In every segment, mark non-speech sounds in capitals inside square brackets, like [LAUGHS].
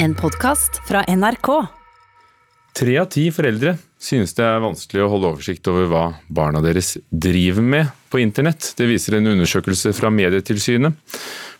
En podkast fra NRK. Tre av ti foreldre synes det er vanskelig å holde oversikt over hva barna deres driver med på internett. Det viser en undersøkelse fra Medietilsynet.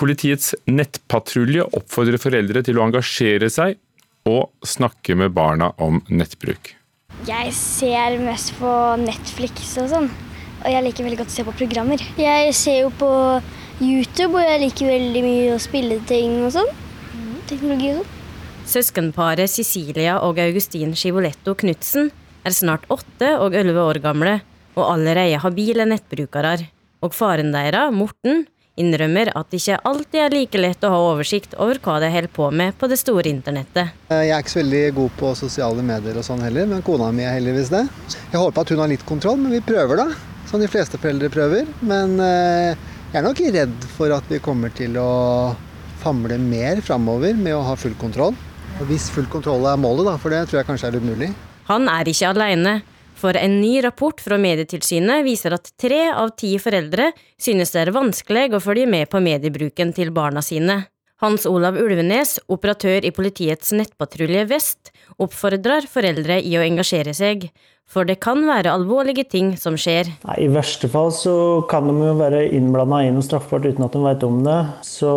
Politiets nettpatrulje oppfordrer foreldre til å engasjere seg og snakke med barna om nettbruk. Jeg ser mest på Netflix og sånn. Og jeg liker veldig godt å se på programmer. Jeg ser jo på YouTube, og jeg liker veldig mye å spille ting og sånn. Teknologi og sånn. Søskenparet Cecilia og Augustin Skivoletto Knutsen er snart åtte og elleve år gamle og allerede habile nettbrukere. Og faren deres, Morten, innrømmer at det ikke alltid er like lett å ha oversikt over hva de holder på med på det store internettet. Jeg er ikke så veldig god på sosiale medier og sånn heller, men kona mi er heldigvis det. Jeg håper at hun har litt kontroll, men vi prøver da. Som de fleste foreldre prøver. Men eh, jeg er nok redd for at vi kommer til å famle mer framover med å ha full kontroll. Og hvis full kontroll er målet, da, for det tror jeg kanskje er umulig. Han er ikke alene, for en ny rapport fra Medietilsynet viser at tre av ti foreldre synes det er vanskelig å følge med på mediebruken til barna sine. Hans Olav Ulvenes, operatør i politiets nettpatrulje Vest, oppfordrer foreldre i å engasjere seg, for det kan være alvorlige ting som skjer. Nei, I verste fall så kan de jo være innblanda i noe straffbart uten at de vet om det. Så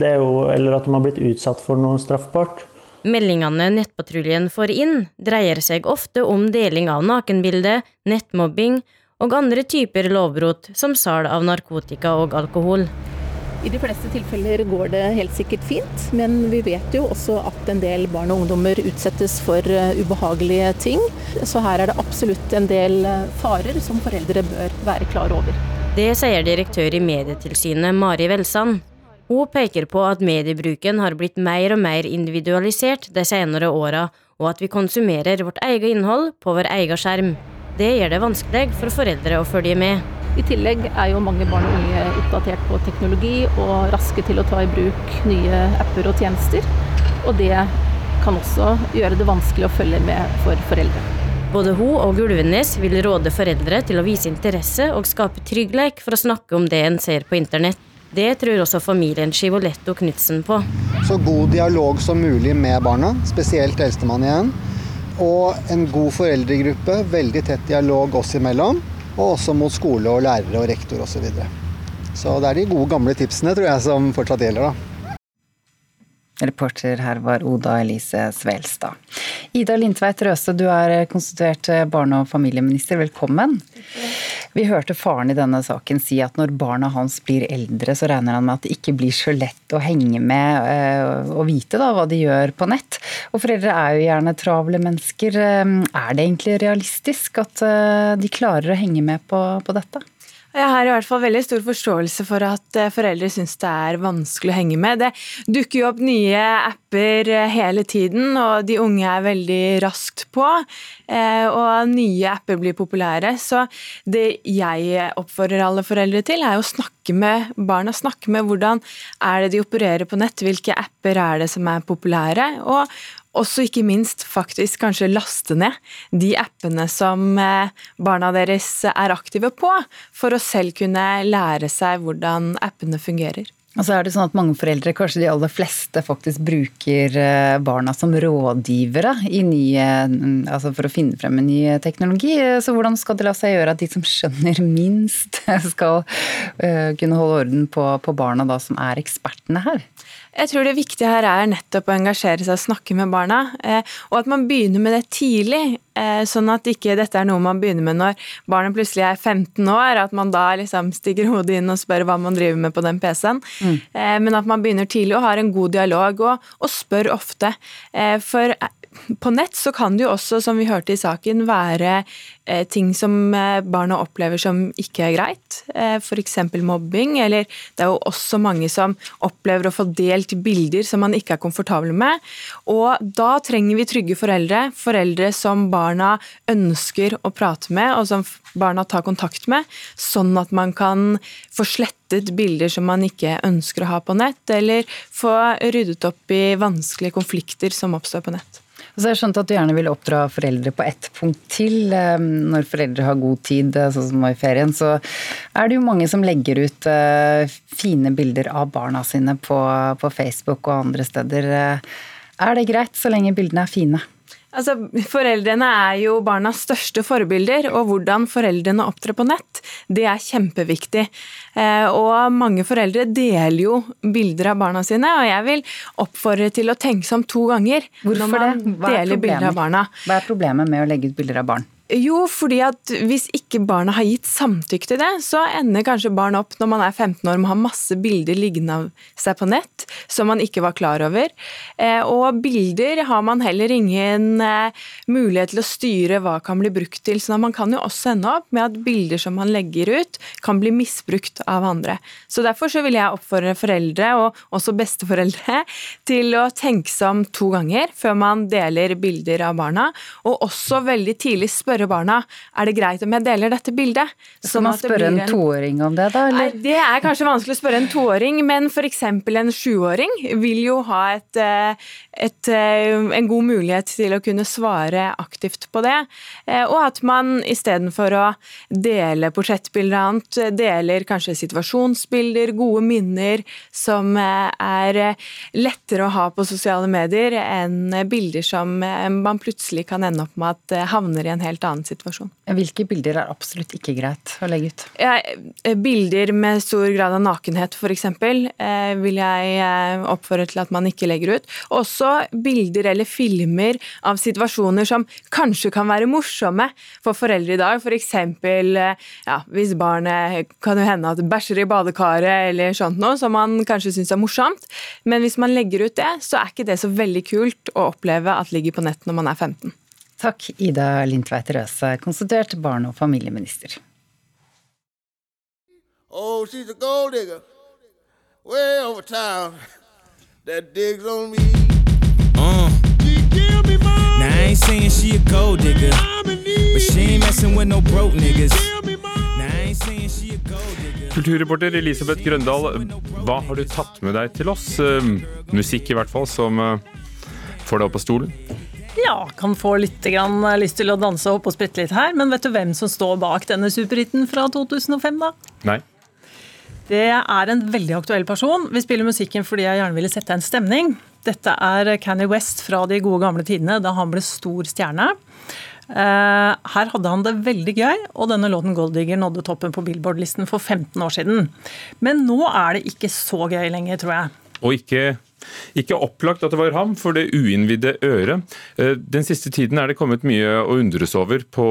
det er jo, eller at de har blitt utsatt for noe straffbart. Meldingene nettpatruljen får inn, dreier seg ofte om deling av nakenbilde, nettmobbing og andre typer lovbrudd, som salg av narkotika og alkohol. I de fleste tilfeller går det helt sikkert fint, men vi vet jo også at en del barn og ungdommer utsettes for eh, ubehagelige ting. Så her er det absolutt en del eh, farer som foreldre bør være klar over. Det sier direktør i Medietilsynet Mari Velsand. Hun peker på at mediebruken har blitt mer og mer individualisert de senere åra, og at vi konsumerer vårt eget innhold på vår egen skjerm. Det gjør det vanskelig for foreldre å følge med. I tillegg er jo mange barn og unge oppdatert på teknologi og raske til å ta i bruk nye apper og tjenester. Og det kan også gjøre det vanskelig å følge med for foreldre. Både hun og Gulvenes vil råde foreldre til å vise interesse og skape trygghet for å snakke om det en ser på internett. Det tror også familien Scivoletto Knutsen på. Så god dialog som mulig med barna, spesielt eldstemann igjen. Og en god foreldregruppe, veldig tett dialog oss imellom. Og også mot skole og lærere og rektor osv. Så, videre. så det er de gode, gamle tipsene tror jeg som fortsatt gjelder, da. Reporter her var Oda Elise Svelstad. Ida Lindtveit Røse, du er konstituert barne- og familieminister. Velkommen. Vi hørte faren i denne saken si at når barna hans blir eldre, så regner han med at det ikke blir så lett å henge med eh, og vite da, hva de gjør på nett. Og foreldre er jo gjerne travle mennesker. Eh, er det egentlig realistisk at eh, de klarer å henge med på, på dette? Jeg har i hvert fall veldig stor forståelse for at eh, foreldre syns det er vanskelig å henge med. Det dukker jo opp nye apper eh, hele tiden, og de unge er veldig raskt på. Eh, og nye apper blir populære. Så det jeg oppfordrer alle foreldre til, er å snakke med barna. Snakke med hvordan er det de opererer på nett, hvilke apper er det som er populære. og også ikke minst faktisk kanskje laste ned de appene som eh, barna deres er aktive på, for å selv kunne lære seg hvordan appene fungerer. Og så er det sånn at Mange foreldre, kanskje de aller fleste, faktisk bruker eh, barna som rådgivere nye, mm, altså for å finne frem en ny teknologi. Så hvordan skal det la seg gjøre at de som skjønner minst, [LAUGHS] skal eh, kunne holde orden på, på barna da, som er ekspertene her? Jeg tror det viktige her er nettopp å engasjere seg og snakke med barna. Eh, og at man begynner med det tidlig, eh, sånn at ikke dette er noe man begynner med når barnet plutselig er 15 år. At man da liksom stikker hodet inn og spør hva man driver med på den PC-en. Mm. Eh, men at man begynner tidlig og har en god dialog, og, og spør ofte. For på nett så kan det jo også, som vi hørte i saken, være eh, ting som eh, barna opplever som ikke er greit. Eh, F.eks. mobbing, eller det er jo også mange som opplever å få delt bilder som man ikke er komfortabel med. Og da trenger vi trygge foreldre, foreldre som barna ønsker å prate med, og som barna tar kontakt med, sånn at man kan få slettet bilder som man ikke ønsker å ha på nett, eller få ryddet opp i vanskelige konflikter som oppstår på nett. Så jeg skjønt at du gjerne vil oppdra foreldre på ett punkt til. Eh, når foreldre har god tid, eh, sånn som nå i ferien, så er det jo mange som legger ut eh, fine bilder av barna sine på, på Facebook og andre steder. Er det greit så lenge bildene er fine? Altså, Foreldrene er jo barnas største forbilder, og hvordan foreldrene opptrer på nett, det er kjempeviktig. Eh, og mange foreldre deler jo bilder av barna sine, og jeg vil oppfordre til å tenke seg om to ganger Hvorfor når man er deler bilder av barna. Hva er problemet med å legge ut bilder av barn? Jo, fordi at hvis ikke barna har gitt samtykke til det, så ender kanskje barn opp når man er 15 år med å ha masse bilder liggende av seg på nett som man ikke var klar over. Eh, og bilder har man heller ingen eh, mulighet til å styre hva kan bli brukt til. Så man kan jo også ende opp med at bilder som man legger ut, kan bli misbrukt av andre. Så derfor så vil jeg oppfordre foreldre, og også besteforeldre, [LAUGHS] til å tenke seg om to ganger før man deler bilder av barna, og også veldig tidlig spørre spørre barna er det greit om jeg deler dette bildet. Skal sånn man spørre en toåring om det, da? Eller? Nei, det er kanskje vanskelig å spørre en toåring, men f.eks. en sjuåring vil jo ha et, eh, et, eh, en god mulighet til å kunne svare aktivt på det. Eh, og at man istedenfor å dele portrettbilder og annet, deler kanskje situasjonsbilder, gode minner, som er lettere å ha på sosiale medier enn bilder som man plutselig kan ende opp med at havner i en helt annen situasjon. Hvilke bilder er absolutt ikke greit å legge ut? Eh, bilder med stor grad av nakenhet f.eks. Eh, vil jeg eh, oppfordre til at man ikke legger ut. Også bilder eller filmer av situasjoner som kanskje kan være morsomme for foreldre i dag. F.eks. Ja, hvis barnet kan jo hende at bæsjer i badekaret eller sånt noe, som man kanskje syns er morsomt. Men hvis man legger ut det, så er ikke det så veldig kult å oppleve at ligger på nett når man er 15. Takk, Ida Lindtveit Røse, konstituert barne- og familieminister. Oh, she's a gold digger. Way over town. That digs on me. Uh. Me now, I ain't saying she a gold digger. But she ain't messing with no broke niggas. Kulturreporter Elisabeth Grøndal, hva har du tatt med deg til oss? Uh, musikk i hvert fall, som uh, får deg opp av stolen? Ja, kan få litt grann lyst til å danse og hoppe og sprette litt her. Men vet du hvem som står bak denne superhiten fra 2005, da? Nei. Det er en veldig aktuell person. Vi spiller musikken fordi jeg gjerne ville sette en stemning. Dette er Canny West fra de gode gamle tidene, da han ble stor stjerne. Eh, her hadde han det veldig gøy, og denne låten 'Golddigger' nådde toppen på Billboard-listen for 15 år siden. Men nå er det ikke så gøy lenger, tror jeg. Og ikke ikke opplagt at det var ham for det uinnvidde øret. Eh, den siste tiden er det kommet mye å undres over på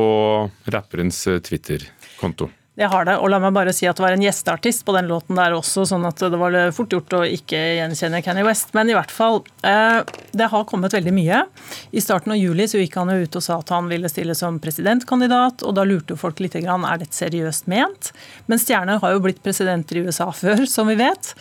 rapperens eh, Twitter-konto. Det har det, og la meg bare si at det var en gjesteartist på den låten der også, sånn at det var fort gjort å ikke gjenkjenne Kanye West. Men i hvert fall, eh, det har kommet veldig mye. I starten av juli så gikk han jo ut og sa at han ville stille som presidentkandidat, og da lurte jo folk litt grann, er dette seriøst ment? Men Stjerne har jo blitt presidenter i USA [LAUGHS] før, som vi vet.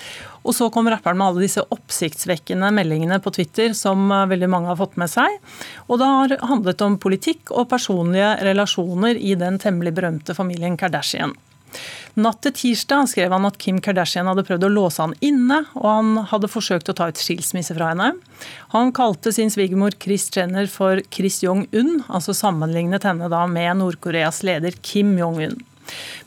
Og så kom rapperen med alle disse oppsiktsvekkende meldingene på Twitter som eh, veldig mange har fått med seg. Og det har handlet om politikk og personlige relasjoner i den temmelig berømte familien Kardashian. Natt til tirsdag skrev han at Kim Kardashian hadde prøvd å låse han inne, og han hadde forsøkt å ta ut skilsmisse fra henne. Han kalte sin svigermor Chris Jenner for Chris Jong-un, altså sammenlignet henne da med Nord-Koreas leder Kim Jong-un.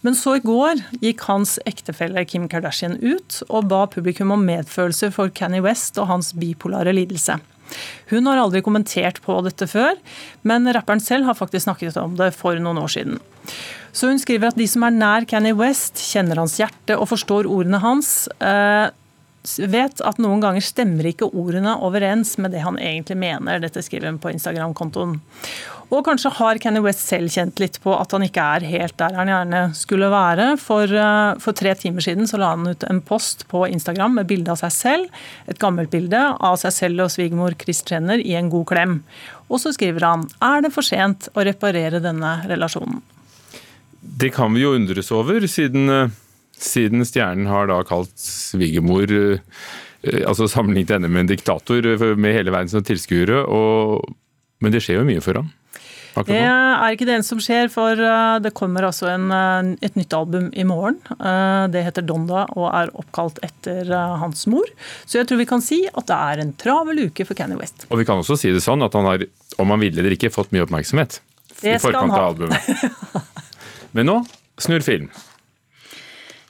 Men så i går gikk hans ektefelle Kim Kardashian ut og ba publikum om medfølelse for Kanye West og hans bipolare lidelse. Hun har aldri kommentert på dette før, men rapperen selv har faktisk snakket om det for noen år siden. Så hun skriver at de som er nær Kanye West, kjenner hans hjerte og forstår ordene hans. Eh, vet at noen ganger stemmer ikke ordene overens med det han egentlig mener. Dette skriver han på Instagram-kontoen. Og kanskje har Kenny West selv kjent litt på at han ikke er helt der han gjerne skulle være. For, eh, for tre timer siden så la han ut en post på Instagram med bilde av seg selv. Et gammelt bilde av seg selv og svigermor Chris Jenner i en god klem. Og så skriver han er det for sent å reparere denne relasjonen. Det kan vi jo undres over, siden eh, siden Stjernen har da kalt svigermor eh, altså Sammenlignet henne med en diktator eh, med hele verden som tilskuere. Men det skjer jo mye for ham? Det er ikke det eneste som skjer, for eh, det kommer altså en, et nytt album i morgen. Det heter Donda og er oppkalt etter hans mor. Så jeg tror vi kan si at det er en travel uke for Kanye West. Og vi kan også si det sånn at han har, om han ville eller ikke, fått mye oppmerksomhet det i forkant av albumet. [LAUGHS] Men nå snur film.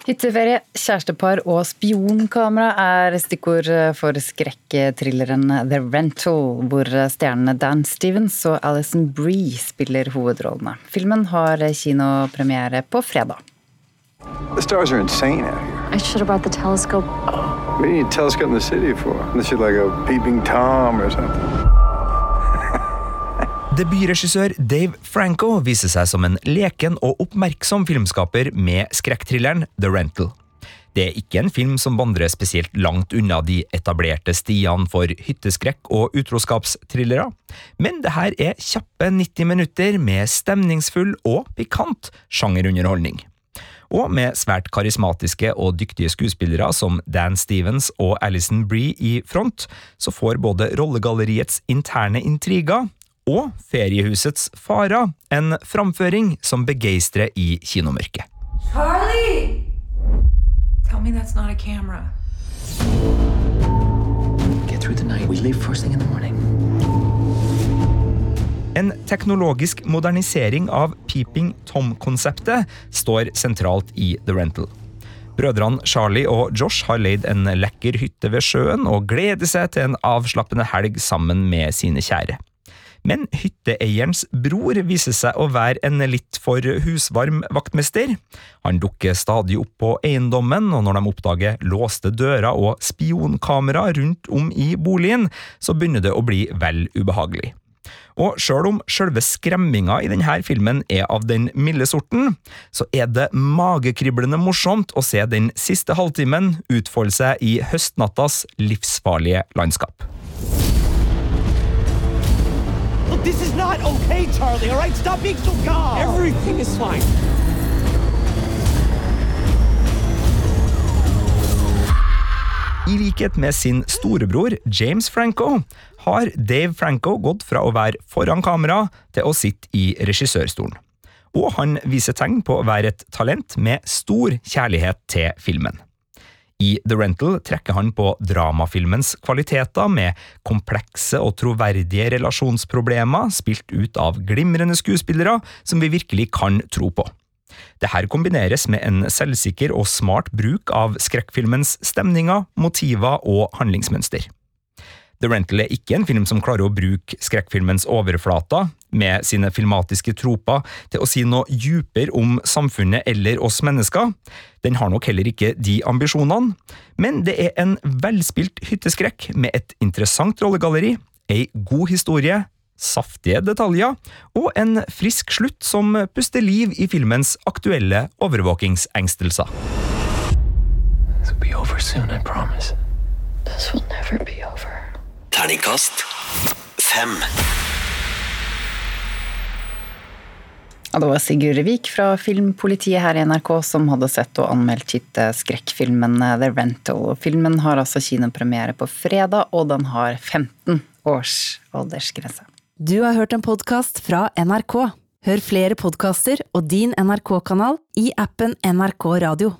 Hytteferie, kjærestepar og spionkamera er stikkord for skrekkthrilleren The Rental, hvor stjernene Dan Stevens og Alison Bree spiller hovedrollene. Filmen har kinopremiere på fredag. The stars are insane out here. I should have brought the telescope. What do you need a telescope in the city for? Unless you're like a peeping Tom or something. Debutregissør Dave Franco viser seg som en leken og oppmerksom filmskaper med skrekkthrilleren The Rental. Det er ikke en film som vandrer spesielt langt unna de etablerte stiene for hytteskrekk og utroskapstrillere, men det her er kjappe 90 minutter med stemningsfull og pikant sjangerunderholdning. Og med svært karismatiske og dyktige skuespillere som Dan Stevens og Alison Bree i front, så får både rollegalleriets interne intriger og feriehusets farer en framføring som begeistrer i kinomørket. Charlie! Tell me that's not a camera. Get through the night. We leave first thing in the morning. En teknologisk modernisering av Peeping Tom-konseptet står sentralt i The Rental. Brødrene Charlie og Josh har leid en lekker hytte ved sjøen og gleder seg til en avslappende helg sammen med sine kjære. Men hytteeierens bror viser seg å være en litt for husvarm vaktmester. Han dukker stadig opp på eiendommen, og når de oppdager låste dører og spionkamera rundt om i boligen, så begynner det å bli vel ubehagelig. Og sjøl om sjølve skremminga i denne filmen er av den milde sorten, så er det magekriblende morsomt å se den siste halvtimen utfolde seg i høstnattas livsfarlige landskap. This is not okay, Charlie, all right? Stop being so calm. Everything is fine. I likhet med sin storebror James Franco har Dave Franco gått fra å være foran kamera til å sitte i regissørstolen. Og han viser tegn på å være et talent med stor kjærlighet til filmen. I The Rental trekker han på dramafilmens kvaliteter med komplekse og troverdige relasjonsproblemer spilt ut av glimrende skuespillere som vi virkelig kan tro på. Dette kombineres med en selvsikker og smart bruk av skrekkfilmens stemninger, motiver og handlingsmønster. The Rental er ikke en film som klarer å bruke skrekkfilmens overflater, med sine filmatiske troper, til å si noe djupere om samfunnet eller oss mennesker. Den har nok heller ikke de ambisjonene, men det er en velspilt hytteskrekk med et interessant rollegalleri, ei god historie, saftige detaljer og en frisk slutt som puster liv i filmens aktuelle overvåkingsengstelser. This will be over soon, I promise. This will never be over. Terningkast fem. Ja, det var Sigurd Vik fra Filmpolitiet her i NRK som hadde sett og anmeldt skrekkfilmen The Rental. Filmen har altså kinopremiere på fredag, og den har 15 års aldersgrense. Du har hørt en podkast fra NRK. Hør flere podkaster og din NRK-kanal i appen NRK Radio.